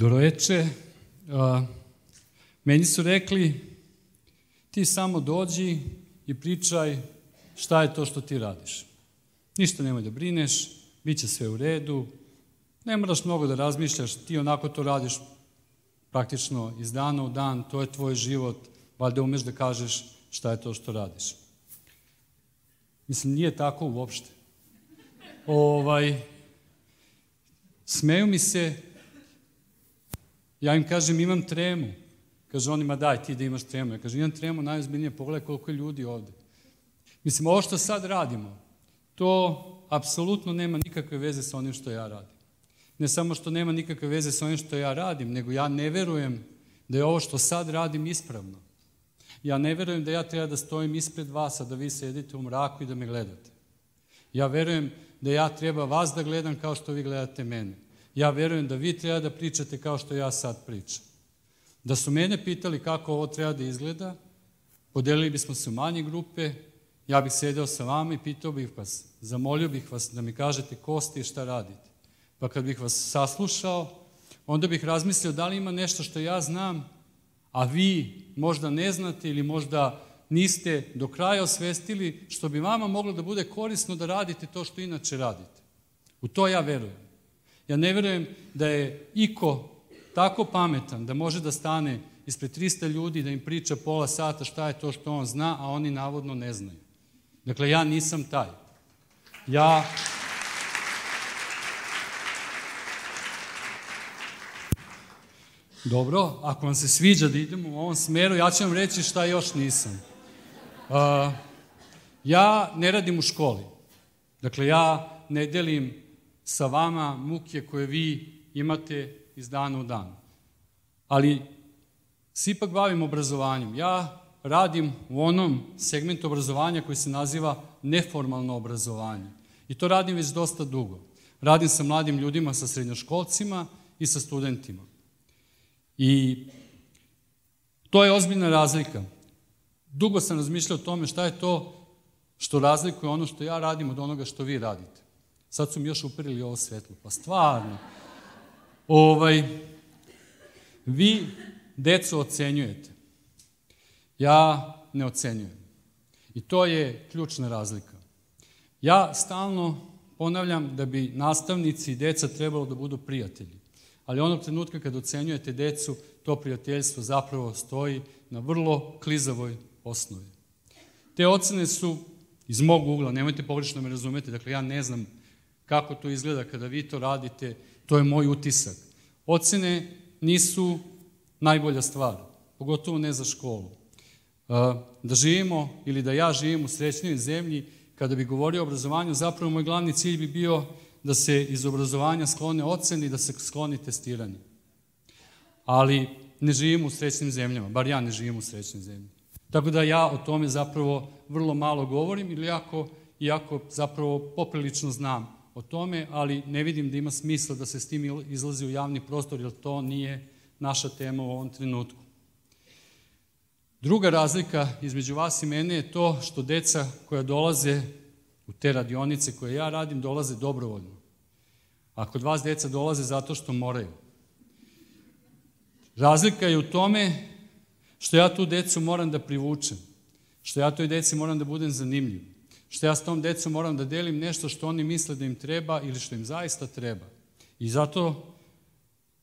Doroječe, a, meni su rekli, ti samo dođi i pričaj šta je to što ti radiš. Ništa nemoj da brineš, bit će sve u redu, ne moraš mnogo da razmišljaš, ti onako to radiš praktično iz dana u dan, to je tvoj život, valjda umeš da kažeš šta je to što radiš. Mislim, nije tako uopšte. Ovaj, smeju mi se, ja im kažem imam tremu, kaže onima daj ti da imaš tremu, ja kažem imam tremu, najozbiljnije, pogledaj koliko je ljudi ovde. Mislim, ovo što sad radimo, to apsolutno nema nikakve veze sa onim što ja radim. Ne samo što nema nikakve veze sa onim što ja radim, nego ja ne verujem da je ovo što sad radim ispravno. Ja ne verujem da ja treba da stojim ispred vas, a da vi sedite u mraku i da me gledate. Ja verujem da ja treba vas da gledam kao što vi gledate mene. Ja verujem da vi treba da pričate kao što ja sad pričam. Da su mene pitali kako ovo treba da izgleda, podelili bismo se u manje grupe, ja bih sedeo sa vama i pitao bih vas, zamolio bih vas da mi kažete ko ste i šta radite. Pa kad bih vas saslušao, onda bih razmislio da li ima nešto što ja znam, a vi možda ne znate ili možda niste do kraja osvestili, što bi vama moglo da bude korisno da radite to što inače radite. U to ja verujem. Ja ne verujem da je iko tako pametan da može da stane ispred 300 ljudi da im priča pola sata šta je to što on zna, a oni navodno ne znaju. Dakle, ja nisam taj. Ja... Dobro, ako vam se sviđa da idemo u ovom smeru, ja ću vam reći šta još nisam. Uh, ja ne radim u školi. Dakle, ja ne delim sa vama muke koje vi imate iz dana u dan. Ali se ipak bavim obrazovanjem. Ja radim u onom segmentu obrazovanja koji se naziva neformalno obrazovanje. I to radim već dosta dugo. Radim sa mladim ljudima, sa srednjoškolcima i sa studentima. I to je ozbiljna razlika. Dugo sam razmišljao o tome šta je to što razlikuje ono što ja radim od onoga što vi radite. Sad su mi još uperili ovo svetlo. Pa stvarno. Ovaj, vi decu ocenjujete. Ja ne ocenjujem. I to je ključna razlika. Ja stalno ponavljam da bi nastavnici i deca trebalo da budu prijatelji. Ali onog trenutka kad ocenjujete decu, to prijateljstvo zapravo stoji na vrlo klizavoj osnovi. Te ocene su iz mog ugla, nemojte pogrešno me razumete, dakle ja ne znam kako to izgleda kada vi to radite, to je moj utisak. Ocene nisu najbolja stvar, pogotovo ne za školu. Da živimo ili da ja živim u srećnoj zemlji, kada bi govorio o obrazovanju, zapravo moj glavni cilj bi bio da se iz obrazovanja sklone oceni, da se skloni testiranje. Ali ne živimo u srećnim zemljama, bar ja ne živim u srećnim zemljama. Tako da ja o tome zapravo vrlo malo govorim, ili jako, iako zapravo poprilično znam o tome, ali ne vidim da ima smisla da se s tim izlazi u javni prostor, jer to nije naša tema u ovom trenutku. Druga razlika između vas i mene je to što deca koja dolaze u te radionice koje ja radim, dolaze dobrovoljno. A kod vas deca dolaze zato što moraju. Razlika je u tome što ja tu decu moram da privučem, što ja toj deci moram da budem zanimljiv, što ja s tom decom moram da delim nešto što oni misle da im treba ili što im zaista treba. I zato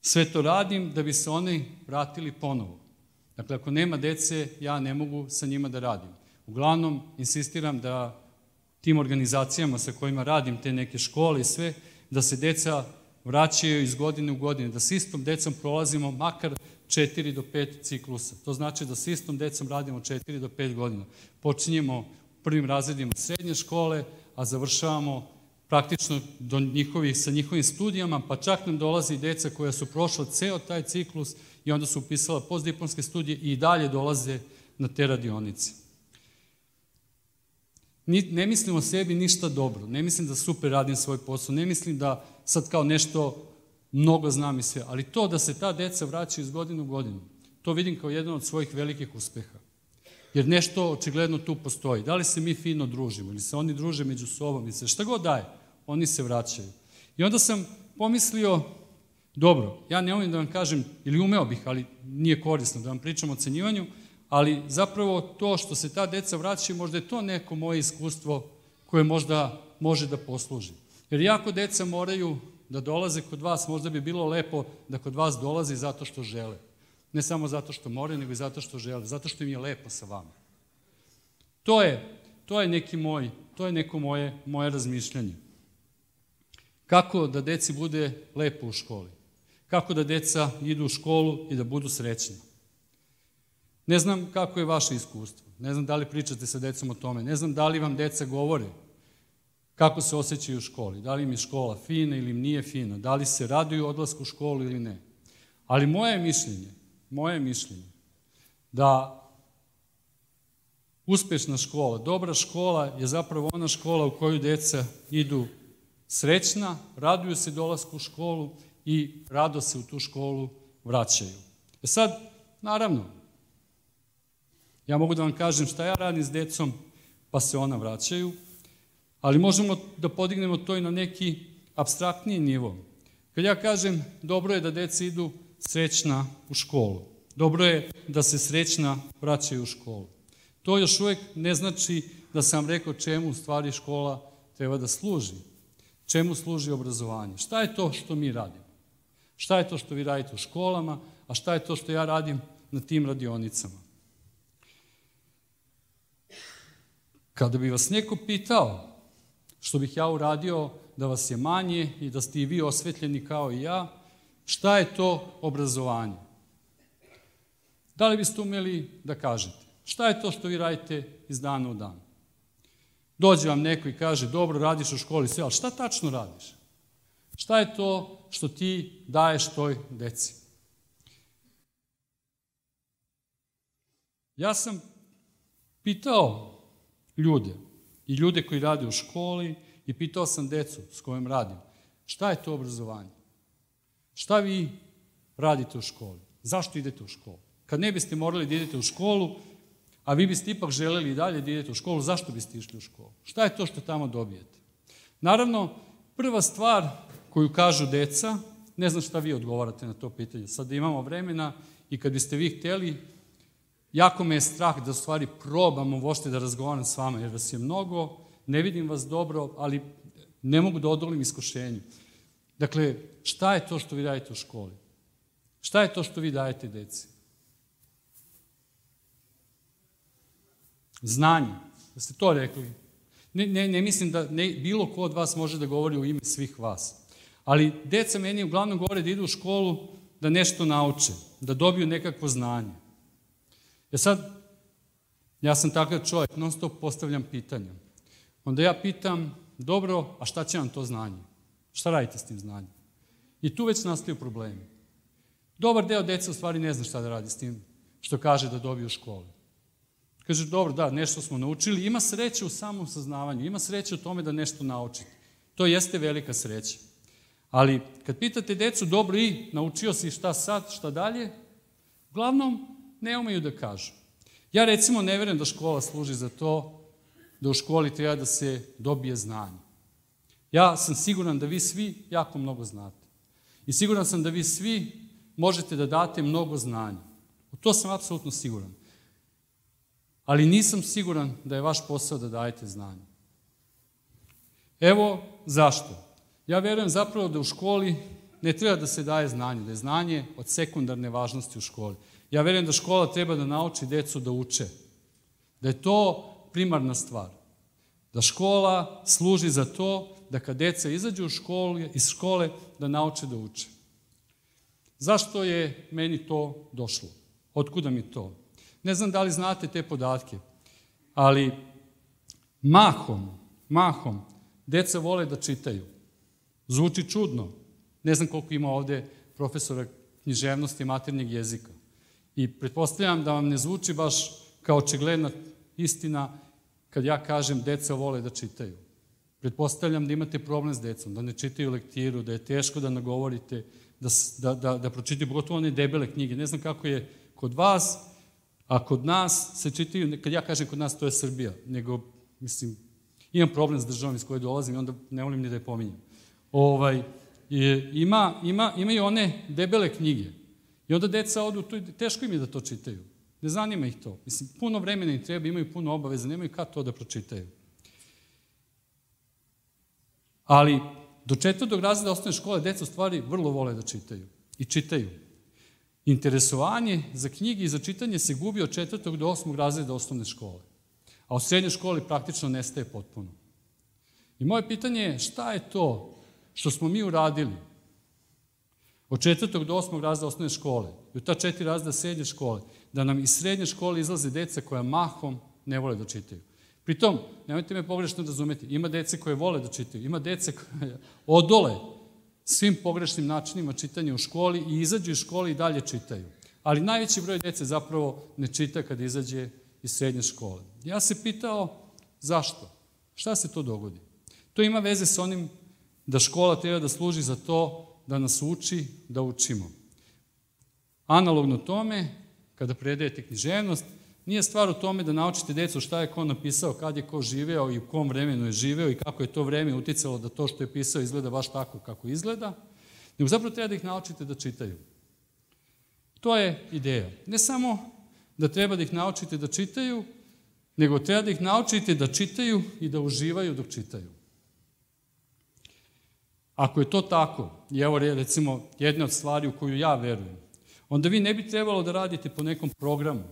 sve to radim da bi se oni vratili ponovo. Dakle, ako nema dece, ja ne mogu sa njima da radim. Uglavnom, insistiram da tim organizacijama sa kojima radim, te neke škole i sve, da se deca vraćaju iz godine u godine, da s istom decom prolazimo makar 4 do 5 ciklusa. To znači da s istom decom radimo 4 do 5 godina. Počinjemo prvim razredima srednje škole, a završavamo praktično do njihovih, sa njihovim studijama, pa čak nam dolazi deca koja su prošla ceo taj ciklus i onda su upisala postdiplomske studije i dalje dolaze na te radionice. Ne mislim o sebi ništa dobro, ne mislim da super radim svoj posao, ne mislim da sad kao nešto mnogo znam i sve, ali to da se ta deca vraćaju iz godinu u godinu, to vidim kao jedan od svojih velikih uspeha. Jer nešto očigledno tu postoji. Da li se mi fino družimo ili se oni druže među sobom i se šta god daje, oni se vraćaju. I onda sam pomislio, Dobro, ja ne umem da vam kažem, ili umeo bih, ali nije korisno da vam pričam o ocenjivanju, ali zapravo to što se ta deca vraćaju, možda je to neko moje iskustvo koje možda može da posluži. Jer jako deca moraju da dolaze kod vas, možda bi bilo lepo da kod vas dolaze zato što žele. Ne samo zato što moraju, nego i zato što žele, zato što im je lepo sa vama. To je, to je neki moj, to je neko moje, moje razmišljanje. Kako da deci bude lepo u školi? Kako da deca idu u školu i da budu srećni? Ne znam kako je vaše iskustvo. Ne znam da li pričate sa decom o tome. Ne znam da li vam deca govore kako se osjećaju u školi. Da li im je škola fina ili im nije fina. Da li se raduju odlasku u školu ili ne. Ali moje mišljenje, moje mišljenje, da uspešna škola, dobra škola je zapravo ona škola u koju deca idu srećna, raduju se dolasku u školu i rado se u tu školu vraćaju. E sad, naravno, ja mogu da vam kažem šta ja radim s decom, pa se ona vraćaju, ali možemo da podignemo to i na neki abstraktniji nivo. Kad ja kažem dobro je da deca idu srećna u školu, dobro je da se srećna vraćaju u školu. To još uvek ne znači da sam rekao čemu u stvari škola treba da služi. Čemu služi obrazovanje? Šta je to što mi radimo? Šta je to što vi radite u školama, a šta je to što ja radim na tim radionicama? Kada bi vas neko pitao što bih ja uradio da vas je manje i da ste i vi osvetljeni kao i ja, šta je to obrazovanje? Da li biste umeli da kažete? Šta je to što vi radite iz dana u dan? Dođe vam neko i kaže, dobro, radiš u školi, sve, ali šta tačno radiš? Šta je to što ti daješ toj deci? Ja sam pitao ljude i ljude koji rade u školi i pitao sam decu s kojom radim, šta je to obrazovanje? Šta vi radite u školi? Zašto idete u školu? Kad ne biste morali da idete u školu, a vi biste ipak želeli i dalje da idete u školu, zašto biste išli u školu? Šta je to što tamo dobijete? Naravno, prva stvar koju kažu deca, ne znam šta vi odgovarate na to pitanje, sad imamo vremena i kad biste vi hteli, jako me je strah da u stvari probamo vošte da razgovaram s vama, jer vas je mnogo, ne vidim vas dobro, ali ne mogu da odolim iskušenju. Dakle, šta je to što vi dajete u školi? Šta je to što vi dajete deci? Znanje. Da ste to rekli. Ne, ne, ne mislim da ne, bilo ko od vas može da govori u ime svih vas. Ali deca meni uglavnom govore da idu u školu da nešto nauče, da dobiju nekakvo znanje. E sad, ja sam takav čovjek, non stop postavljam pitanja. Onda ja pitam, dobro, a šta će vam to znanje? Šta radite s tim znanjem? I tu već nastaju problemi. Dobar deo deca u stvari ne zna šta da radi s tim što kaže da dobiju u školi. Kaže, dobro, da, nešto smo naučili. Ima sreće u samom saznavanju, ima sreće u tome da nešto naučite. To jeste velika sreća. Ali kad pitate decu, dobro i naučio si šta sad, šta dalje, uglavnom ne umeju da kažu. Ja recimo ne verujem da škola služi za to da u školi treba da se dobije znanje. Ja sam siguran da vi svi jako mnogo znate. I siguran sam da vi svi možete da date mnogo znanja. U to sam apsolutno siguran. Ali nisam siguran da je vaš posao da dajete znanje. Evo zašto. Ja verujem zapravo da u školi ne treba da se daje znanje, da je znanje od sekundarne važnosti u školi. Ja verujem da škola treba da nauči decu da uče. Da je to primarna stvar. Da škola služi za to da kad deca izađu u školu, iz škole da nauče da uče. Zašto je meni to došlo? Otkuda mi to? Ne znam da li znate te podatke, ali mahom, mahom, deca vole da čitaju. Zvuči čudno. Ne znam koliko ima ovde profesora književnosti maternjeg jezika. I pretpostavljam da vam ne zvuči baš kao očigledna istina kad ja kažem deca vole da čitaju. Pretpostavljam da imate problem s decom, da ne čitaju lektiru, da je teško da nagovorite, da, da, da, da pročitaju, pogotovo one debele knjige. Ne znam kako je kod vas, a kod nas se čitaju, kad ja kažem kod nas, to je Srbija, nego, mislim, imam problem s državom iz koje dolazim i onda ne volim ni da je pominjem. Ovaj, ima, ima, imaju one debele knjige. I onda deca odu, to, teško im je da to čitaju. Ne zanima ih to. Mislim, puno vremena im treba, imaju puno obaveza, nemaju kad to da pročitaju. Ali do četvrtog razreda osnovne škole deca u stvari vrlo vole da čitaju. I čitaju. Interesovanje za knjige i za čitanje se gubi od četvrtog do osmog razreda osnovne škole. A u srednjoj školi praktično nestaje potpuno. I moje pitanje je šta je to što smo mi uradili od četvrtog do osmog razreda osnovne škole i u ta četiri razreda srednje škole, da nam iz srednje škole izlaze deca koja mahom ne vole da čitaju. Pritom, nemojte me pogrešno razumeti, ima dece koje vole da čitaju, ima dece koje odole svim pogrešnim načinima čitanja u školi i izađu iz škole i dalje čitaju. Ali najveći broj dece zapravo ne čita kad izađe iz srednje škole. Ja se pitao zašto? Šta se to dogodi? To ima veze sa onim da škola treba da služi za to da nas uči da učimo. Analogno tome, kada predajete književnost, nije stvar u tome da naučite decu šta je ko napisao, kad je ko živeo i u kom vremenu je živeo i kako je to vreme uticalo da to što je pisao izgleda baš tako kako izgleda, nego zapravo treba da ih naučite da čitaju. To je ideja. Ne samo da treba da ih naučite da čitaju, nego treba da ih naučite da čitaju i da uživaju dok čitaju. Ako je to tako, i evo recimo jedna od stvari u koju ja verujem, onda vi ne bi trebalo da radite po nekom programu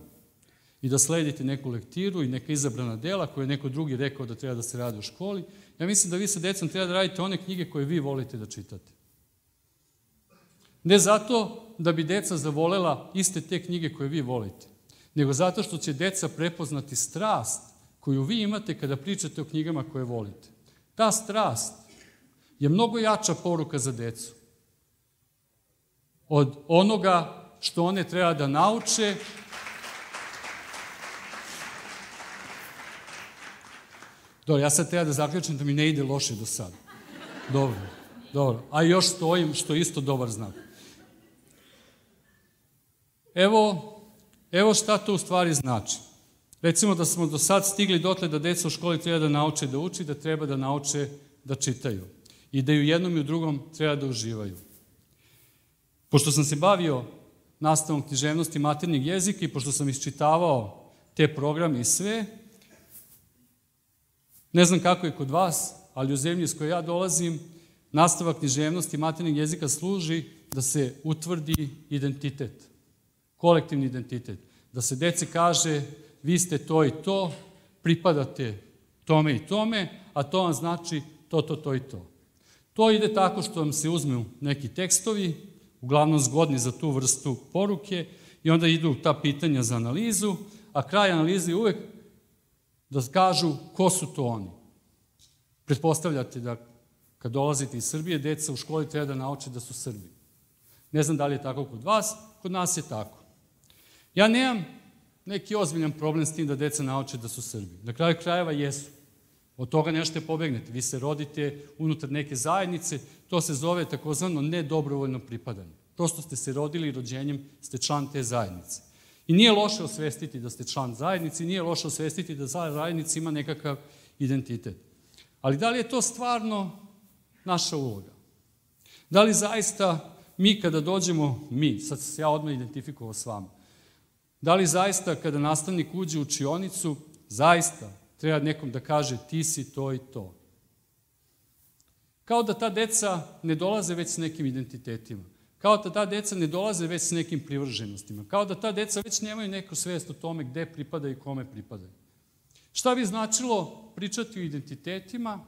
i da sledite neku lektiru i neka izabrana dela koje je neko drugi rekao da treba da se radi u školi. Ja mislim da vi sa decom treba da radite one knjige koje vi volite da čitate. Ne zato da bi deca zavolela iste te knjige koje vi volite, nego zato što će deca prepoznati strast koju vi imate kada pričate o knjigama koje volite. Ta strast je mnogo jača poruka za decu od onoga što one treba da nauče Dobro, ja sad treba da zaključim da mi ne ide loše do sada. Dobro, dobro. A još stojim, što isto dobar znak. Evo, evo šta to u stvari znači. Recimo da smo do sad stigli dotle da deca u školi treba da nauče da uči, da treba da nauče da čitaju. I da i u jednom i u drugom treba da uživaju. Pošto sam se bavio nastavom književnosti maternjeg jezika i pošto sam isčitavao te programe i sve, ne znam kako je kod vas, ali u zemlji s kojoj ja dolazim, nastava književnosti maternjeg jezika služi da se utvrdi identitet, kolektivni identitet. Da se deci kaže, vi ste to i to, pripadate tome i tome, a to vam znači to, to, to i to. To ide tako što vam se uzme neki tekstovi, uglavnom zgodni za tu vrstu poruke, i onda idu ta pitanja za analizu, a kraj analize uvek da kažu ko su to oni. Pretpostavljate da kad dolazite iz Srbije, deca u školi treba da nauče da su Srbi. Ne znam da li je tako kod vas, kod nas je tako. Ja nemam neki ozbiljan problem s tim da deca nauče da su Srbi. Na kraju krajeva jesu. Od toga nešto pobegnete. Vi se rodite unutar neke zajednice, to se zove takozvano nedobrovoljno pripadanje. Prosto ste se rodili i rođenjem ste član te zajednice. I nije loše osvestiti da ste član zajednice, nije loše osvestiti da zajednica ima nekakav identitet. Ali da li je to stvarno naša uloga? Da li zaista mi kada dođemo, mi, sad se ja odmah identifikovao s vama, da li zaista kada nastavnik uđe u učionicu, zaista treba nekom da kaže ti si to i to. Kao da ta deca ne dolaze već s nekim identitetima. Kao da ta deca ne dolaze već s nekim privrženostima. Kao da ta deca već nemaju neku svest o tome gde pripadaju i kome pripadaju. Šta bi značilo pričati o identitetima,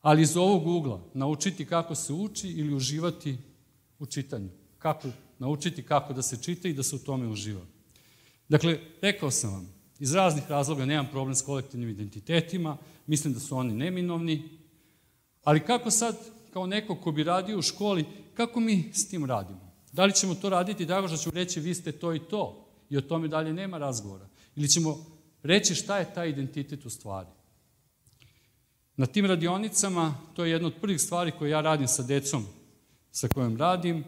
ali iz ovog ugla naučiti kako se uči ili uživati u čitanju. Kako naučiti kako da se čita i da se u tome uživa. Dakle, rekao sam vam, iz raznih razloga nemam problem s kolektivnim identitetima, mislim da su oni neminovni, ali kako sad, kao neko ko bi radio u školi, kako mi s tim radimo? Da li ćemo to raditi tako što ćemo reći vi ste to i to i o tome dalje nema razgovora? Ili ćemo reći šta je taj identitet u stvari? Na tim radionicama, to je jedna od prvih stvari koje ja radim sa decom sa kojom radim,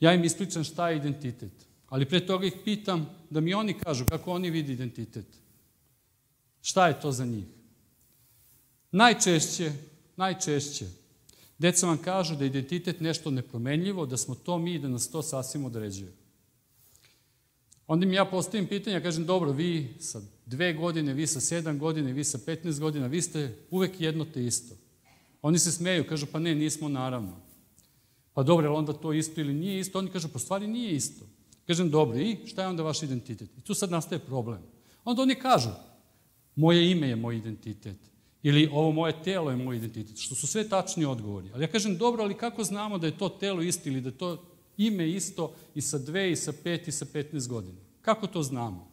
ja im ispričam šta je identitet. Ali pre toga ih pitam da mi oni kažu kako oni vidi identitet. Šta je to za njih? Najčešće, najčešće, Deca vam kažu da je identitet nešto nepromenljivo, da smo to mi i da nas to sasvim određuje. Onda mi ja postavim pitanje, ja kažem, dobro, vi sa dve godine, vi sa sedam godine, vi sa 15 godina, vi ste uvek jedno te isto. Oni se smeju, kažu, pa ne, nismo naravno. Pa dobro, onda to isto ili nije isto? Oni kažu, pa stvari nije isto. Kažem, dobro, i šta je onda vaš identitet? I tu sad nastaje problem. Onda oni kažu, moje ime je moj identitet. Ili ovo moje telo je moj identitet. Što su sve tačni odgovori. Ali ja kažem, dobro, ali kako znamo da je to telo isto ili da je to ime isto i sa dve, i sa pet, i sa 15 godina? Kako to znamo?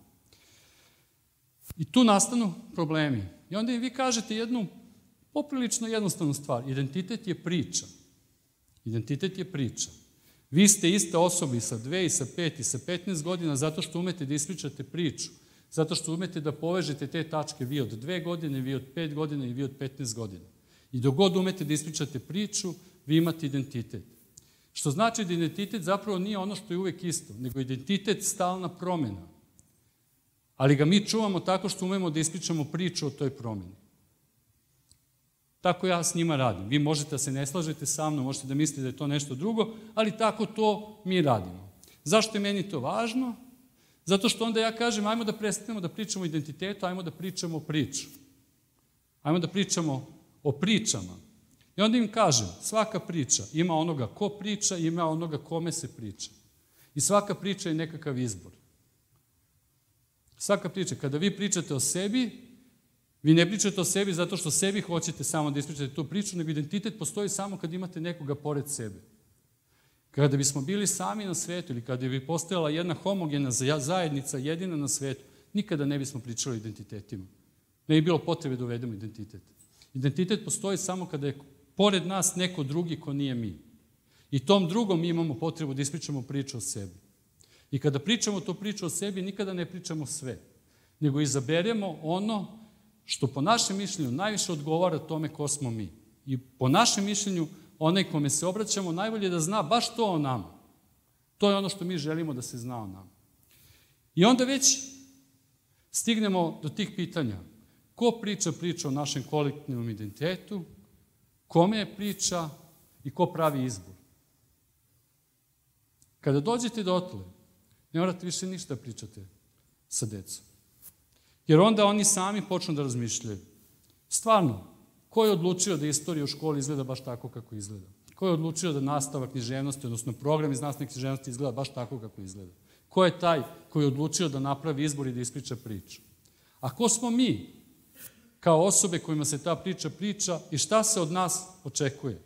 I tu nastanu problemi. I onda im vi kažete jednu poprilično jednostavnu stvar. Identitet je priča. Identitet je priča. Vi ste iste osobe i sa dve, i sa pet, i sa 15 godina zato što umete da ispričate priču. Zato što umete da povežete te tačke vi od dve godine, vi od pet godina i vi od 15 godina. I dok god umete da ispričate priču, vi imate identitet. Što znači da identitet zapravo nije ono što je uvek isto, nego identitet stalna promena. Ali ga mi čuvamo tako što umemo da ispričamo priču o toj promeni. Tako ja s njima radim. Vi možete da se ne slažete sa mnom, možete da mislite da je to nešto drugo, ali tako to mi radimo. Zašto je meni to važno? Zato što onda ja kažem, ajmo da prestanemo da pričamo o identitetu, ajmo da pričamo o priču. Ajmo da pričamo o pričama. I onda im kažem, svaka priča ima onoga ko priča ima onoga kome se priča. I svaka priča je nekakav izbor. Svaka priča, kada vi pričate o sebi, vi ne pričate o sebi zato što sebi hoćete samo da ispričate tu priču, nego identitet postoji samo kad imate nekoga pored sebe. Kada bismo bili sami na svetu ili kada bi postojala jedna homogena zajednica jedina na svetu, nikada ne bismo pričali o identitetima. Ne bi bilo potrebe da uvedemo identitet. Identitet postoji samo kada je pored nas neko drugi ko nije mi. I tom drugom mi imamo potrebu da ispričamo priču o sebi. I kada pričamo tu priču o sebi, nikada ne pričamo sve, nego izaberemo ono što po našem mišljenju najviše odgovara tome ko smo mi. I po našem mišljenju, onaj kome se obraćamo najbolje da zna baš to o nama. To je ono što mi želimo da se zna o nama. I onda već stignemo do tih pitanja. Ko priča priča o našem kolektivnom identitetu, kome je priča i ko pravi izbor. Kada dođete do otle, ne morate više ništa pričate sa decom. Jer onda oni sami počnu da razmišljaju. Stvarno, ko je odlučio da istorija u školi izgleda baš tako kako izgleda? Ko je odlučio da nastava književnosti, odnosno program iz nastavne književnosti izgleda baš tako kako izgleda? Ko je taj koji je odlučio da napravi izbor i da ispriča priču? A ko smo mi, kao osobe kojima se ta priča priča i šta se od nas očekuje?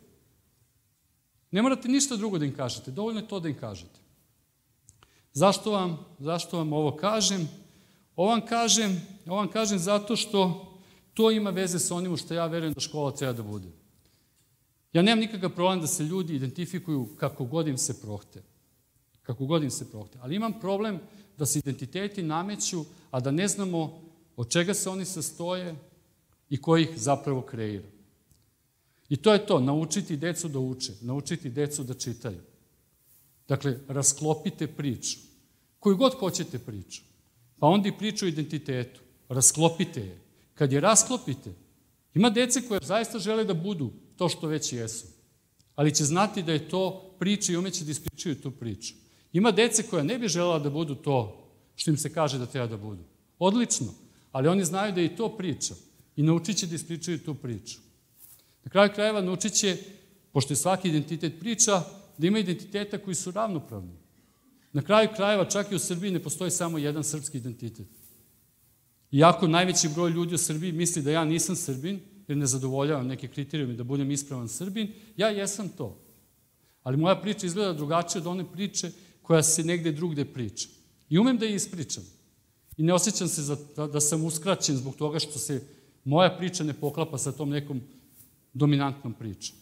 Ne morate ništa drugo da im kažete, dovoljno je to da im kažete. Zašto vam, zašto vam ovo kažem? Ovo vam kažem, ovo vam kažem zato što to ima veze sa onim što ja verujem da škola treba da bude. Ja nemam nikakav problem da se ljudi identifikuju kako god im se prohte. Kako god im se prohte. Ali imam problem da se identiteti nameću, a da ne znamo od čega se oni sastoje i ko ih zapravo kreira. I to je to, naučiti decu da uče, naučiti decu da čitaju. Dakle, rasklopite priču. Koju god hoćete priču. Pa onda i priču o identitetu. Rasklopite je. Kad je rasklopite, ima dece koje zaista žele da budu to što već jesu. Ali će znati da je to priča i umeće da ispričaju tu priču. Ima dece koja ne bi želela da budu to što im se kaže da treba da budu. Odlično, ali oni znaju da je i to priča i naučit će da ispričaju tu priču. Na kraju krajeva naučit će, pošto je svaki identitet priča, da ima identiteta koji su ravnopravni. Na kraju krajeva, čak i u Srbiji ne postoji samo jedan srpski identitet. Iako najveći broj ljudi u Srbiji misli da ja nisam Srbin, jer ne zadovoljavam neke kriterijume da budem ispravan Srbin, ja jesam to. Ali moja priča izgleda drugačije od one priče koja se negde drugde priča. I umem da je ispričam. I ne osjećam se za, da, da sam uskraćen zbog toga što se moja priča ne poklapa sa tom nekom dominantnom pričom.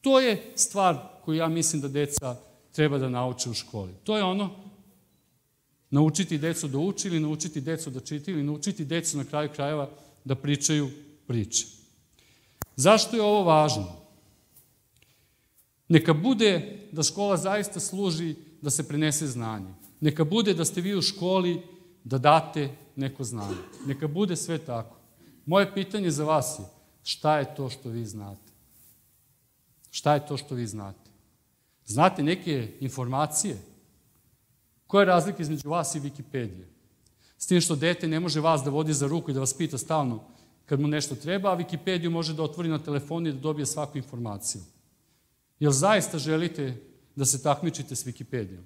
To je stvar koju ja mislim da deca treba da nauče u školi. To je ono, naučiti decu da uči ili naučiti decu da čita ili naučiti decu na kraju krajeva da pričaju priče. Zašto je ovo važno? Neka bude da škola zaista služi da se prenese znanje. Neka bude da ste vi u školi da date neko znanje. Neka bude sve tako. Moje pitanje za vas je šta je to što vi znate? Šta je to što vi znate? Znate neke informacije? Koja je razlika između vas i Wikipedije? S tim što dete ne može vas da vodi za ruku i da vas pita stalno kad mu nešto treba, a Wikipediju može da otvori na telefonu i da dobije svaku informaciju. Jel zaista želite da se takmičite s Wikipedijom?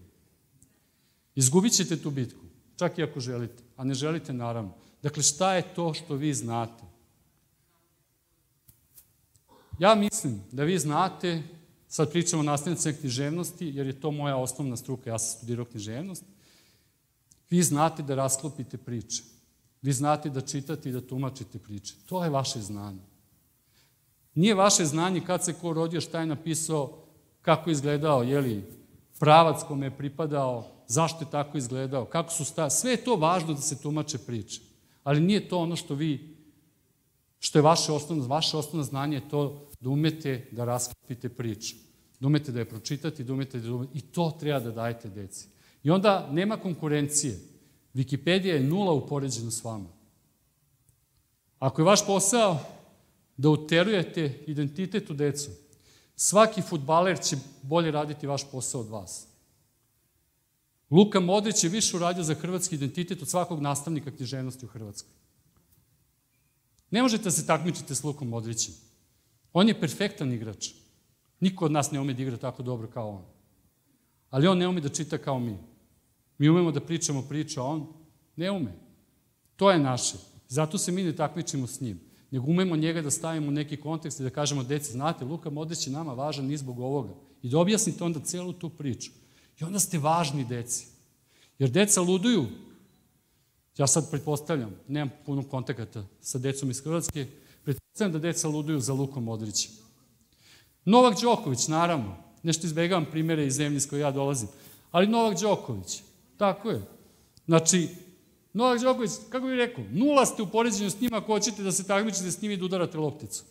Izgubit ćete tu bitku, čak i ako želite, a ne želite naravno. Dakle, šta je to što vi znate? Ja mislim da vi znate, sad pričamo o nastavnicama književnosti, jer je to moja osnovna struka, ja sam studirao književnost, vi znate da rasklopite priče. Vi znate da čitate i da tumačite priče. To je vaše znanje. Nije vaše znanje kad se ko rodio, šta je napisao, kako je izgledao, jeli, pravac kome je pripadao, zašto je tako izgledao, kako su sta... Sve je to važno da se tumače priče. Ali nije to ono što vi, što je vaše osnovno, vaše osnovno znanje je to da umete da rasklopite priču. Da umete da je pročitate, da umete da umete... I to treba da dajete deci. I onda nema konkurencije. Wikipedia je nula u poređenju s vama. Ako je vaš posao da uterujete identitet u decu, svaki futbaler će bolje raditi vaš posao od vas. Luka Modrić je više uradio za hrvatski identitet od svakog nastavnika književnosti u Hrvatskoj. Ne možete da se takmičite s Lukom Modrićem. On je perfektan igrač. Niko od nas ne ume da igra tako dobro kao on. Ali on ne ume da čita kao mi. Mi umemo da pričamo priče, a on ne ume. To je naše. Zato se mi ne takmičimo s njim. Nego umemo njega da stavimo u neki kontekst i da kažemo, deci, znate, Luka Modrić je nama važan ni zbog ovoga. I da objasnite onda celu tu priču. I onda ste važni deci. Jer deca luduju. Ja sad pretpostavljam, nemam puno kontakata sa decom iz Hrvatske, pretpostavljam da deca luduju za Lukom Modrićem. Novak Đoković, naravno, nešto izbegavam primere iz zemlje iz koje ja dolazim, ali Novak Đoković, tako je. Znači, Novak Đoković, kako bih rekao, nula ste u poređenju s njima ako hoćete da se takmičite s njim i da udarate lopticu.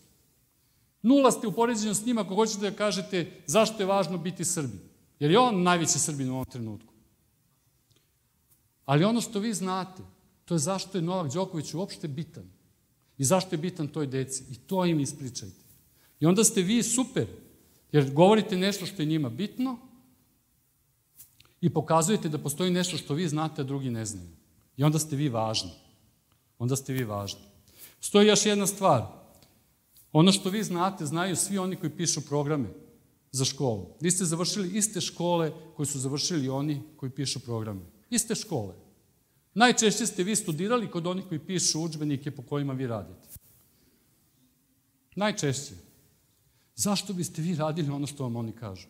Nula ste u poređenju s njima ako hoćete da kažete zašto je važno biti Srbin. Jer je on najveći Srbin u ovom trenutku. Ali ono što vi znate, to je zašto je Novak Đoković uopšte bitan. I zašto je bitan toj deci. I to im ispričajte. I onda ste vi super, jer govorite nešto što je njima bitno i pokazujete da postoji nešto što vi znate, a drugi ne znaju. I onda ste vi važni. Onda ste vi važni. Stoji još jedna stvar. Ono što vi znate, znaju svi oni koji pišu programe za školu. Vi ste završili iste škole koje su završili oni koji pišu programe. Iste škole. Najčešće ste vi studirali kod onih koji pišu učbenike po kojima vi radite. Najčešće. Zašto biste vi radili ono što vam oni kažu?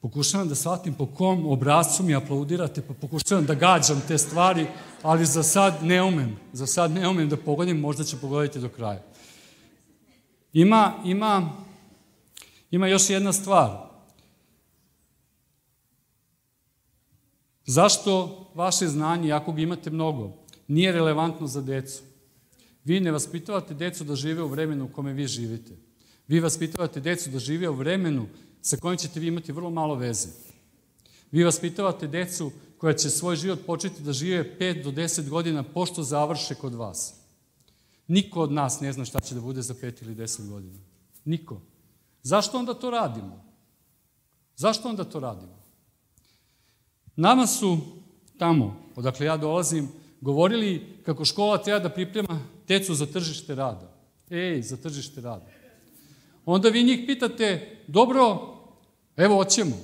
Pokušavam da shvatim po kom obrazcu mi aplaudirate, pa pokušavam da gađam te stvari, ali za sad ne umem. Za sad ne umem da pogodim, možda će pogoditi do kraja. Ima, ima, ima još jedna stvar. Zašto vaše znanje, ako ga imate mnogo, nije relevantno za decu? Vi ne vaspitavate decu da žive u vremenu u kome vi živite. Vi vaspitavate decu da žive u vremenu sa kojim ćete vi imati vrlo malo veze. Vi vaspitavate decu koja će svoj život početi da žive 5 do 10 godina pošto završe kod vas. Niko od nas ne zna šta će da bude za 5 ili 10 godina. Niko. Zašto onda to radimo? Zašto onda to radimo? Nama su tamo, odakle ja dolazim, govorili kako škola treba da priprema decu za tržište rada. Ej, za tržište rada. Onda vi njih pitate, dobro, evo, hoćemo,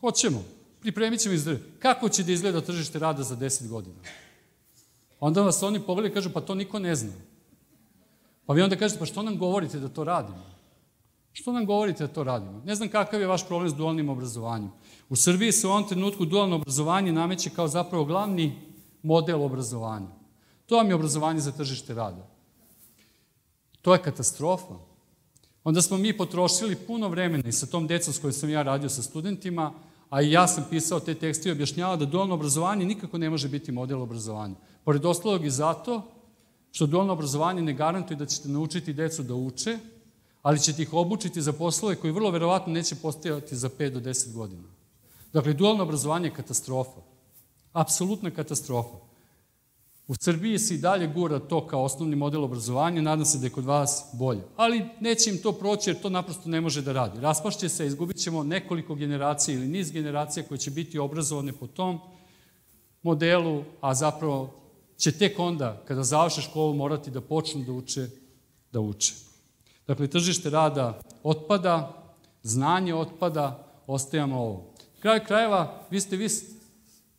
hoćemo, pripremit ćemo izgled. Kako će da izgleda tržište rada za 10 godina? Onda vas oni pogledaju i kažu, pa to niko ne zna. Pa vi onda kažete, pa što nam govorite da to radimo? Što nam govorite da to radimo? Ne znam kakav je vaš problem s dualnim obrazovanjem. U Srbiji se u ovom trenutku dualno obrazovanje nameće kao zapravo glavni model obrazovanja. To vam je obrazovanje za tržište rada. To je katastrofa onda smo mi potrošili puno vremena i sa tom decom s kojom sam ja radio sa studentima, a i ja sam pisao te tekste i objašnjavao da dualno obrazovanje nikako ne može biti model obrazovanja. Pored ostalog i zato što dualno obrazovanje ne garantuje da ćete naučiti decu da uče, ali ćete ih obučiti za poslove koji vrlo verovatno neće postojati za 5 do 10 godina. Dakle, dualno obrazovanje je katastrofa. Apsolutna katastrofa. U Srbiji se i dalje gura to kao osnovni model obrazovanja, nadam se da je kod vas bolje. Ali neće im to proći jer to naprosto ne može da radi. Raspašće se, izgubit ćemo nekoliko generacija ili niz generacija koje će biti obrazovane po tom modelu, a zapravo će tek onda, kada završe školu, morati da počnu da uče, da uče. Dakle, tržište rada otpada, znanje otpada, ostajamo ovo. Kraj krajeva, vi ste, vi,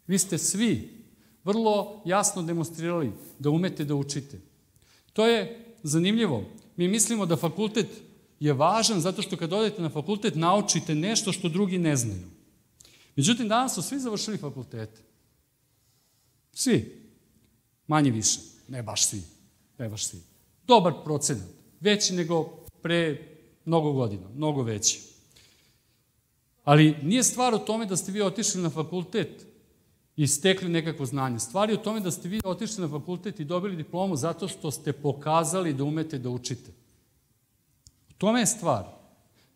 vi ste svi vrlo jasno demonstrirali da umete da učite. To je zanimljivo. Mi mislimo da fakultet je važan zato što kad odete na fakultet naučite nešto što drugi ne znaju. Međutim, danas su svi završili fakultete. Svi. Manje više. Ne baš svi. Ne baš svi. Dobar procenat. Veći nego pre mnogo godina. Mnogo veći. Ali nije stvar u tome da ste vi otišli na fakultet i stekli nekako znanje. Stvar je u tome da ste vi otišli na fakultet i dobili diplomu zato što ste pokazali da umete da učite. U tome je stvar.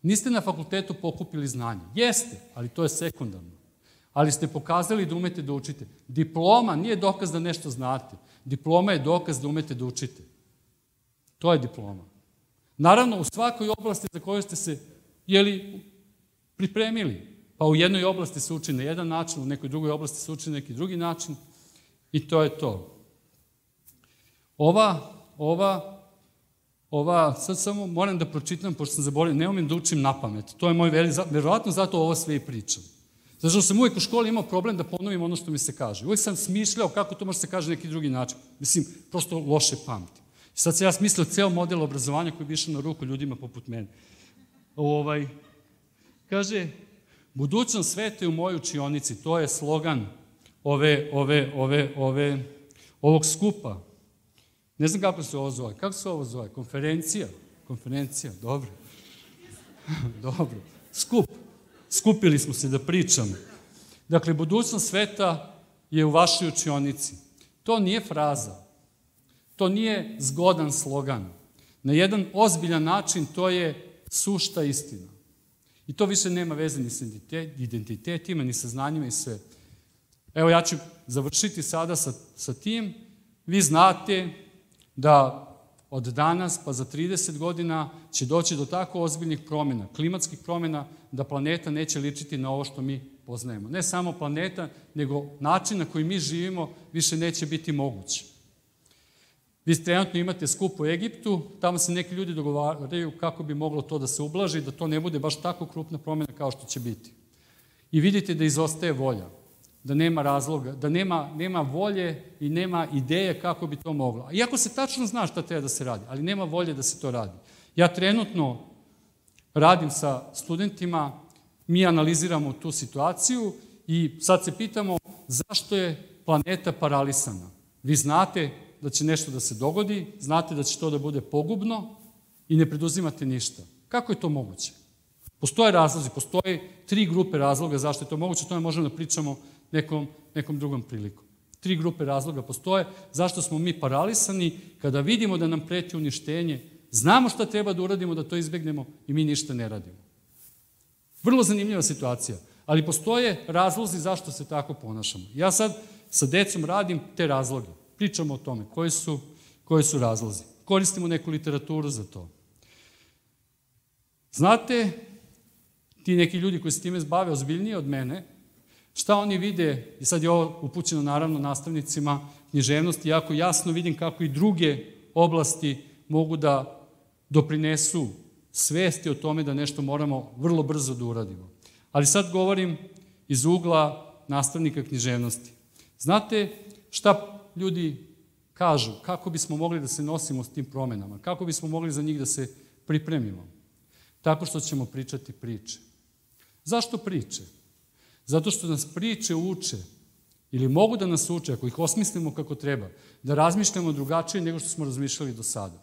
Niste na fakultetu pokupili znanje. Jeste, ali to je sekundarno. Ali ste pokazali da umete da učite. Diploma nije dokaz da nešto znate. Diploma je dokaz da umete da učite. To je diploma. Naravno, u svakoj oblasti za koju ste se jeli, pripremili, Pa u jednoj oblasti se uči na jedan način, u nekoj drugoj oblasti se uči na neki drugi način i to je to. Ova, ova, ova, sad samo moram da pročitam, pošto sam zaboravio, ne umem da učim na pamet. To je moj veli, verovatno zato ovo sve i pričam. Zato što sam uvijek u školi imao problem da ponovim ono što mi se kaže. Uvijek sam smišljao kako to može se kaže neki drugi način. Mislim, prosto loše pamtim. Sad se ja smislio ceo model obrazovanja koji bi išao na ruku ljudima poput mene. Ovaj, kaže, Budućnost sveta je u mojoj učionici, to je slogan ove, ove, ove, ove, ovog skupa. Ne znam kako se ovo zove. Kako se ovo zove? Konferencija? Konferencija, dobro. dobro. Skup. Skupili smo se da pričamo. Dakle, budućnost sveta je u vašoj učionici. To nije fraza. To nije zgodan slogan. Na jedan ozbiljan način to je sušta istina. I to više nema veze ni sa identitetima, ni sa znanjima i sve. Evo ja ću završiti sada sa, sa tim. Vi znate da od danas pa za 30 godina će doći do tako ozbiljnih promjena, klimatskih promjena, da planeta neće ličiti na ovo što mi poznajemo. Ne samo planeta, nego način na koji mi živimo više neće biti moguće. Vi trenutno imate skup u Egiptu, tamo se neki ljudi dogovaraju kako bi moglo to da se ublaži, da to ne bude baš tako krupna promjena kao što će biti. I vidite da izostaje volja, da nema razloga, da nema, nema volje i nema ideje kako bi to moglo. Iako se tačno zna šta treba da se radi, ali nema volje da se to radi. Ja trenutno radim sa studentima, mi analiziramo tu situaciju i sad se pitamo zašto je planeta paralisana. Vi znate da će nešto da se dogodi, znate da će to da bude pogubno i ne preduzimate ništa. Kako je to moguće? Postoje razlozi, postoje tri grupe razloga zašto je to moguće, o tome možemo da pričamo nekom, nekom drugom prilikom. Tri grupe razloga postoje zašto smo mi paralisani kada vidimo da nam preti uništenje, znamo šta treba da uradimo da to izbegnemo i mi ništa ne radimo. Vrlo zanimljiva situacija, ali postoje razlozi zašto se tako ponašamo. Ja sad sa decom radim te razloge. Pričamo o tome, koji su, koji su razlozi. Koristimo neku literaturu za to. Znate, ti neki ljudi koji se time zbave ozbiljnije od mene, šta oni vide, i sad je ovo upućeno naravno nastavnicima književnosti, jako jasno vidim kako i druge oblasti mogu da doprinesu svesti o tome da nešto moramo vrlo brzo da uradimo. Ali sad govorim iz ugla nastavnika književnosti. Znate šta ljudi kažu kako bismo mogli da se nosimo s tim promenama, kako bismo mogli za njih da se pripremimo. Tako što ćemo pričati priče. Zašto priče? Zato što nas priče uče, ili mogu da nas uče, ako ih osmislimo kako treba, da razmišljamo drugačije nego što smo razmišljali do sada.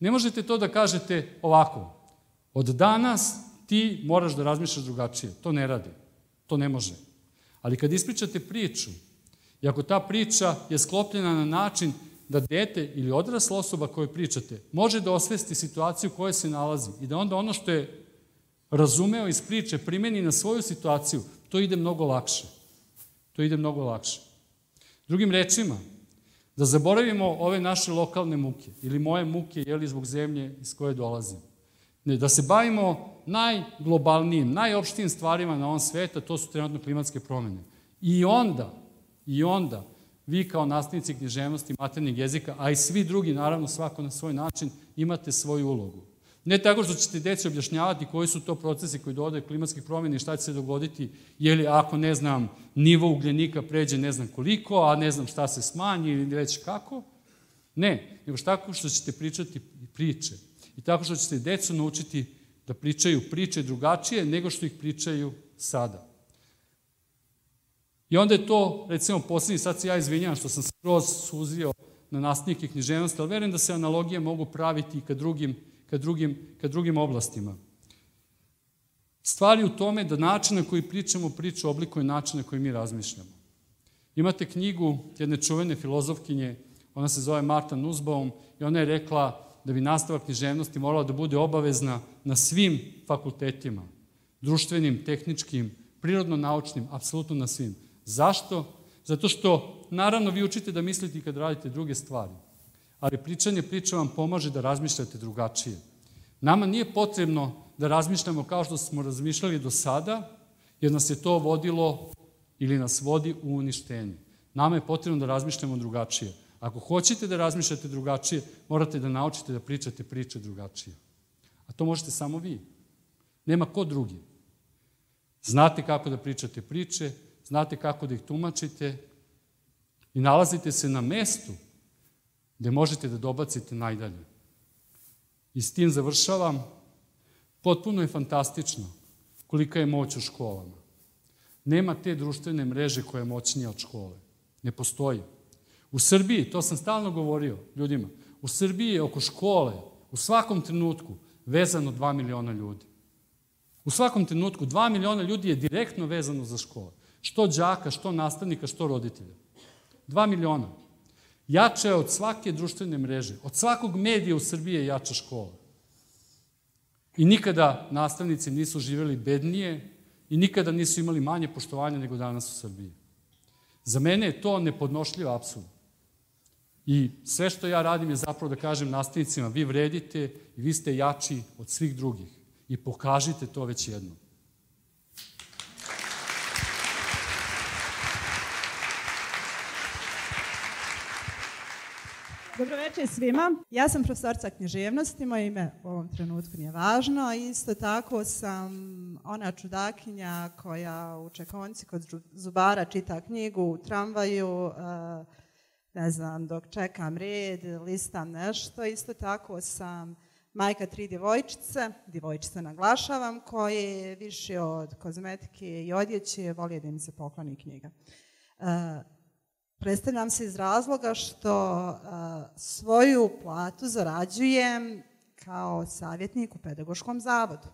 Ne možete to da kažete ovako, od danas ti moraš da razmišljaš drugačije. To ne radi. To ne može. Ali kad ispričate priču, I ako ta priča je sklopljena na način da dete ili odrasla osoba koju pričate može da osvesti situaciju u kojoj se nalazi i da onda ono što je razumeo iz priče primeni na svoju situaciju, to ide mnogo lakše. To ide mnogo lakše. Drugim rečima, da zaboravimo ove naše lokalne muke ili moje muke, jeli, zbog zemlje iz koje dolazim. Ne, da se bavimo najglobalnijim, najopštijim stvarima na ovom sveta, to su trenutno klimatske promene. I onda, i onda, vi kao nastavnici književnosti maternih jezika, a i svi drugi, naravno svako na svoj način, imate svoju ulogu. Ne tako što ćete deci objašnjavati koji su to procesi koji dodaju klimatskih promjena i šta će se dogoditi, li ako, ne znam, nivo ugljenika pređe ne znam koliko, a ne znam šta se smanji ili već kako. Ne, nego tako što ćete pričati priče. I tako što ćete decu naučiti da pričaju priče drugačije nego što ih pričaju sada. I onda je to, recimo, posljednji, sad se ja izvinjam što sam skroz suzio na nastavnike književnosti, ali verujem da se analogije mogu praviti i ka drugim, ka drugim, ka drugim oblastima. Stvari u tome da način na koji pričamo priču oblikuje način na koji mi razmišljamo. Imate knjigu jedne čuvene filozofkinje, ona se zove Marta Nussbaum, i ona je rekla da bi nastavak književnosti morala da bude obavezna na svim fakultetima, društvenim, tehničkim, prirodno-naučnim, apsolutno na svim. Zašto? Zato što, naravno, vi učite da mislite kad radite druge stvari, ali pričanje priča vam pomaže da razmišljate drugačije. Nama nije potrebno da razmišljamo kao što smo razmišljali do sada, jer nas je to vodilo ili nas vodi u uništenje. Nama je potrebno da razmišljamo drugačije. Ako hoćete da razmišljate drugačije, morate da naučite da pričate priče drugačije. A to možete samo vi. Nema ko drugi. Znate kako da pričate priče, znate kako da ih tumačite i nalazite se na mestu gde možete da dobacite najdalje. I s tim završavam. Potpuno je fantastično kolika je moć u školama. Nema te društvene mreže koja je moćnija od škole. Ne postoji. U Srbiji, to sam stalno govorio ljudima, u Srbiji je oko škole u svakom trenutku vezano 2 miliona ljudi. U svakom trenutku 2 miliona ljudi je direktno vezano za škole. Što đaka, što nastavnika, što roditelja. 2 miliona. Jače je od svake društvene mreže, od svakog medija u Srbiji je jača škola. I nikada nastavnici nisu živeli bednije i nikada nisu imali manje poštovanja nego danas u Srbiji. Za mene je to nepodnošljivo apsurd. I sve što ja radim je zapravo da kažem nastavnicima, vi vredite i vi ste jači od svih drugih. I pokažite to već jednom. Dobroveče svima. Ja sam profesorca književnosti, moje ime u ovom trenutku nije važno. Isto tako sam ona čudakinja koja u čekonci kod zubara čita knjigu u tramvaju, uh, ne znam, dok čekam red, listam nešto. Isto tako sam majka tri djevojčice, djevojčice naglašavam, koje više od kozmetike i odjeće volije da im se pokloni knjiga. Predstavljam se iz razloga što svoju platu zarađujem kao savjetnik u pedagoškom zavodu.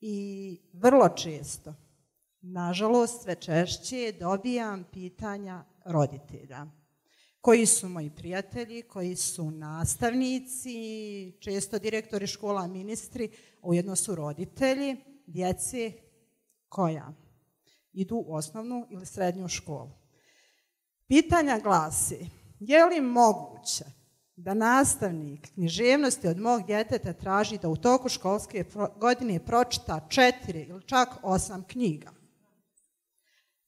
I vrlo često, nažalost sve češće, dobijam pitanja roditelja koji su moji prijatelji, koji su nastavnici, često direktori škola, ministri, ujedno su roditelji, djeci koja idu u osnovnu ili srednju školu. Pitanja glasi, je li moguće da nastavnik književnosti od mog djeteta traži da u toku školske godine pročita četiri ili čak osam knjiga?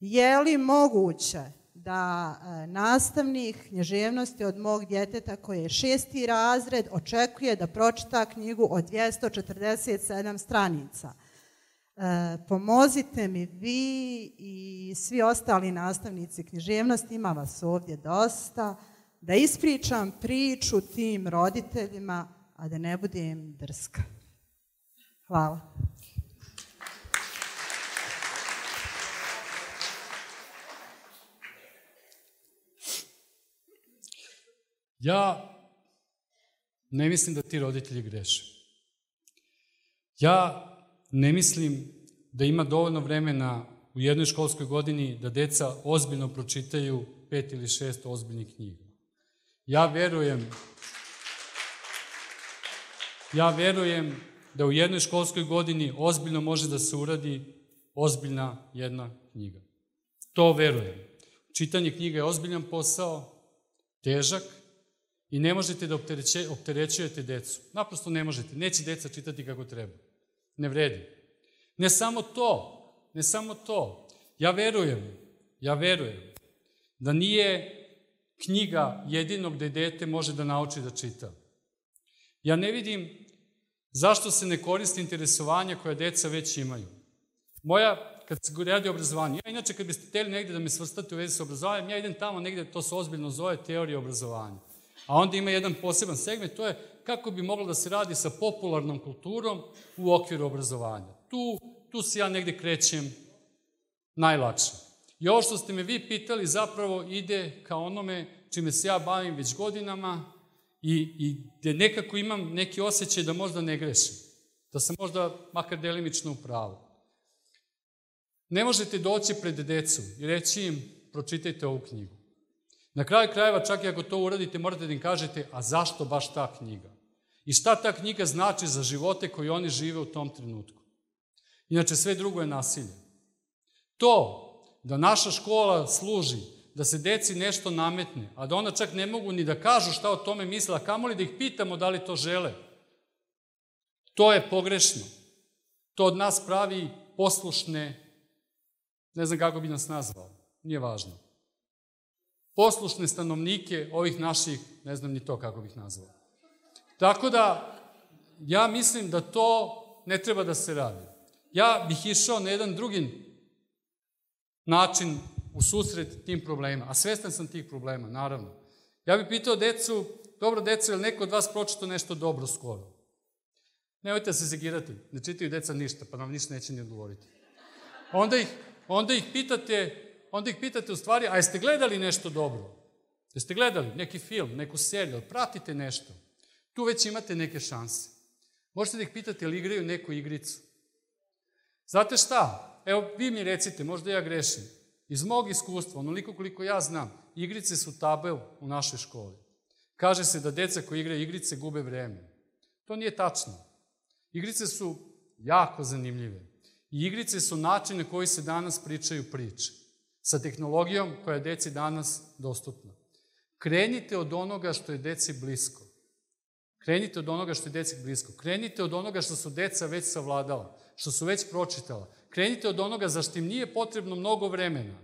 Je li moguće da e, nastavnik književnosti od mog djeteta koji je šesti razred očekuje da pročita knjigu od 247 stranica. E, pomozite mi vi i svi ostali nastavnici književnosti, ima vas ovdje dosta, da ispričam priču tim roditeljima, a da ne budem drska. Hvala. Ja ne mislim da ti roditelji greše. Ja ne mislim da ima dovoljno vremena u jednoj školskoj godini da deca ozbiljno pročitaju pet ili šest ozbiljnih knjiga. Ja verujem ja verujem da u jednoj školskoj godini ozbiljno može da se uradi ozbiljna jedna knjiga. To verujem. Čitanje knjiga je ozbiljan posao, težak i ne možete da opterećujete decu. Naprosto ne možete. Neće deca čitati kako treba. Ne vredi. Ne samo to, ne samo to. Ja verujem, ja verujem da nije knjiga jedino gde dete može da nauči da čita. Ja ne vidim zašto se ne koristi interesovanja koja deca već imaju. Moja, kad se radi o obrazovanju, ja inače kad biste hteli negde da me svrstate u vezi sa obrazovanjem, ja idem tamo negde, to se ozbiljno zove teorija obrazovanja. A onda ima jedan poseban segment, to je kako bi moglo da se radi sa popularnom kulturom u okviru obrazovanja. Tu, tu se ja negde krećem najlakše. I ovo što ste me vi pitali zapravo ide ka onome čime se ja bavim već godinama i, i gde nekako imam neki osjećaj da možda ne grešim. Da sam možda makar delimično u pravu. Ne možete doći pred decu i reći im pročitajte ovu knjigu. Na kraju krajeva, čak i ako to uradite, morate da im kažete, a zašto baš ta knjiga? I šta ta knjiga znači za živote koji oni žive u tom trenutku? Inače, sve drugo je nasilje. To da naša škola služi da se deci nešto nametne, a da ona čak ne mogu ni da kažu šta o tome misle, a kamoli da ih pitamo da li to žele. To je pogrešno. To od nas pravi poslušne, ne znam kako bi nas nazvao, nije važno. Poslušne stanovnike ovih naših, ne znam ni to kako bih nazvao. Tako da, ja mislim da to ne treba da se radi. Ja bih išao na jedan drugi način u susret tim problemima. A svestan sam tih problema, naravno. Ja bih pitao decu, dobro decu, je li neko od vas pročito nešto dobro skoro? Nemojte se zegirati, ne čitaju deca ništa, pa nam ništa neće ni odgovoriti. Onda ih, onda ih pitate, onda ih pitate u stvari, a jeste gledali nešto dobro? Jeste gledali neki film, neku seriju, pratite nešto? Tu već imate neke šanse. Možete da ih pitate ili igraju neku igricu. Znate šta? Evo, vi mi recite, možda ja grešim. Iz mog iskustva, onoliko koliko ja znam, igrice su tabel u našoj školi. Kaže se da deca koji igraju igrice gube vreme. To nije tačno. Igrice su jako zanimljive. I igrice su način na koji se danas pričaju priče. Sa tehnologijom koja je deci danas dostupna. Krenite od onoga što je deci blisko. Krenite od onoga što je deci blisko. Krenite od onoga što su deca već savladala, što su već pročitala. Krenite od onoga za što im nije potrebno mnogo vremena.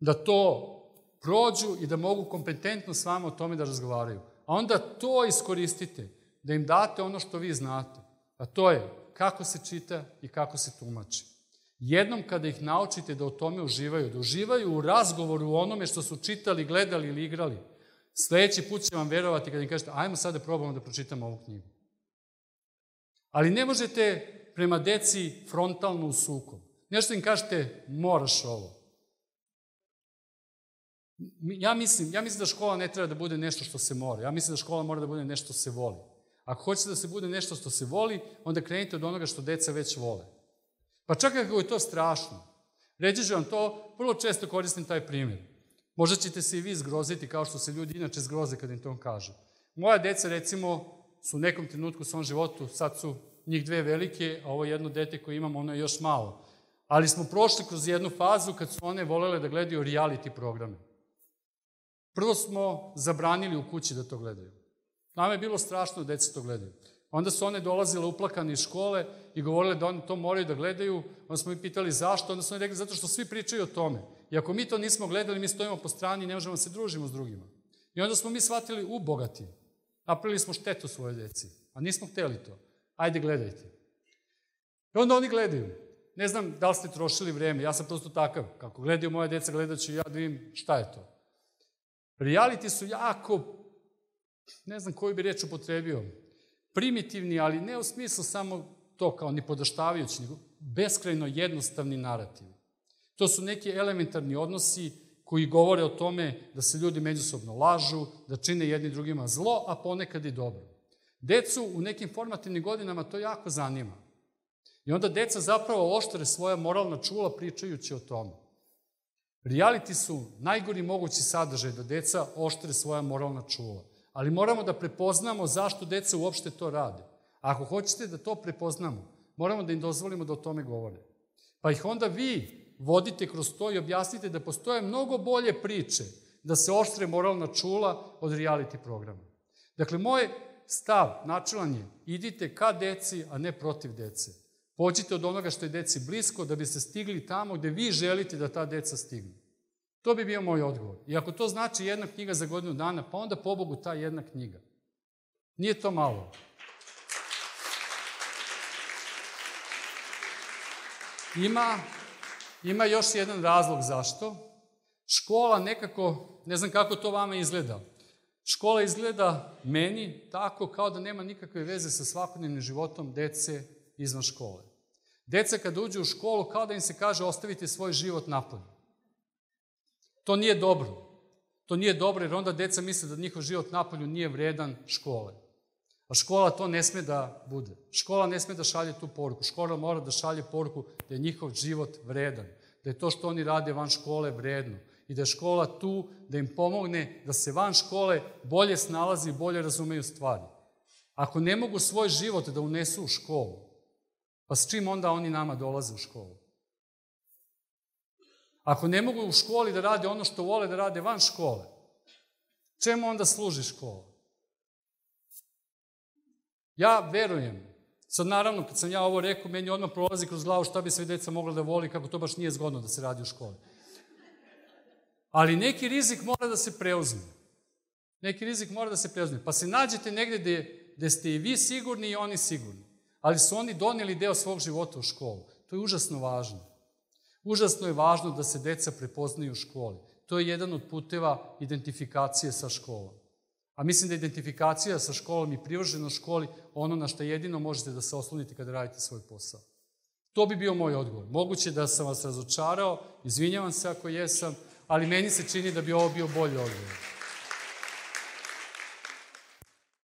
Da to prođu i da mogu kompetentno s vama o tome da razgovaraju. A onda to iskoristite, da im date ono što vi znate. A to je kako se čita i kako se tumači. Jednom kada ih naučite da o tome uživaju, da uživaju u razgovoru o onome što su čitali, gledali ili igrali, sledeći put će vam verovati kada im kažete ajmo sad da probamo da pročitamo ovu knjigu. Ali ne možete prema deci frontalno u sukob. Nešto im kažete, moraš ovo. Ja mislim, ja mislim da škola ne treba da bude nešto što se mora. Ja mislim da škola mora da bude nešto što se voli. Ako hoćete da se bude nešto što se voli, onda krenite od onoga što deca već vole. Pa čak ako je to strašno. Reći ću vam to, vrlo često koristim taj primjer. Možda ćete se i vi zgroziti kao što se ljudi inače zgroze kad im to kažu. Moja deca, recimo, su u nekom trenutku u svom životu, sad su njih dve velike, a ovo jedno dete koje imam, ono je još malo. Ali smo prošli kroz jednu fazu kad su one volele da gledaju reality programe. Prvo smo zabranili u kući da to gledaju. Nama je bilo strašno da deca to gledaju. Onda su one dolazile uplakane iz škole i govorile da oni to moraju da gledaju. Onda smo ih pitali zašto. Onda su oni rekli zato što svi pričaju o tome. I ako mi to nismo gledali, mi stojimo po strani i ne možemo da se družimo s drugima. I onda smo mi shvatili u bogati. Napravili smo štetu svoje deci. A nismo hteli to. Ajde, gledajte. I onda oni gledaju. Ne znam da li ste trošili vreme, ja sam prosto takav. Kako gledaju moje deca, gledat ću ja da vidim šta je to. Reality su jako, ne znam koju bi reč upotrebio, primitivni, ali ne u smislu samo to kao ni podaštavajući, nego beskrajno jednostavni narativ. To su neki elementarni odnosi koji govore o tome da se ljudi međusobno lažu, da čine jedni drugima zlo, a ponekad i dobro. Decu u nekim formativnim godinama to jako zanima. I onda deca zapravo oštre svoja moralna čula pričajući o tome. Reality su najgori mogući sadržaj da deca oštre svoja moralna čula. Ali moramo da prepoznamo zašto deca uopšte to rade. Ako hoćete da to prepoznamo, moramo da im dozvolimo da o tome govore. Pa ih onda vi vodite kroz to i objasnite da postoje mnogo bolje priče da se oštre moralna čula od reality programa. Dakle, moj stav načelan je, idite ka deci, a ne protiv dece. Pođite od onoga što je deci blisko da biste stigli tamo gde vi želite da ta deca stignu. To bi bio moj odgovor. I ako to znači jedna knjiga za godinu dana, pa onda pobogu ta jedna knjiga. Nije to malo. Ima, ima još jedan razlog zašto. Škola nekako, ne znam kako to vama izgleda, škola izgleda meni tako kao da nema nikakve veze sa svakodnevnim životom dece izvan škole. Deca kada uđu u školu, kao da im se kaže ostavite svoj život napolju. To nije dobro. To nije dobro jer onda deca misle da njihov život napolju nije vredan škole. A škola to ne sme da bude. Škola ne sme da šalje tu poruku. Škola mora da šalje poruku da je njihov život vredan. Da je to što oni rade van škole vredno. I da je škola tu da im pomogne da se van škole bolje snalazi i bolje razumeju stvari. Ako ne mogu svoj život da unesu u školu, pa s čim onda oni nama dolaze u školu? Ako ne mogu u školi da rade ono što vole da rade van škole, čemu onda služi škola? Ja verujem, sad naravno kad sam ja ovo rekao, meni odmah prolazi kroz glavu šta bi sve deca mogla da voli, kako to baš nije zgodno da se radi u školi. Ali neki rizik mora da se preuzme. Neki rizik mora da se preuzme. Pa se nađete negde gde, gde ste i vi sigurni i oni sigurni. Ali su oni doneli deo svog života u školu. To je užasno važno. Užasno je važno da se deca prepoznaju u školi. To je jedan od puteva identifikacije sa školom. A mislim da identifikacija sa školom i privrženo školi ono na što jedino možete da se oslonite kada radite svoj posao. To bi bio moj odgovor. Moguće da sam vas razočarao, izvinjavam se ako jesam, ali meni se čini da bi ovo bio bolji odgovor.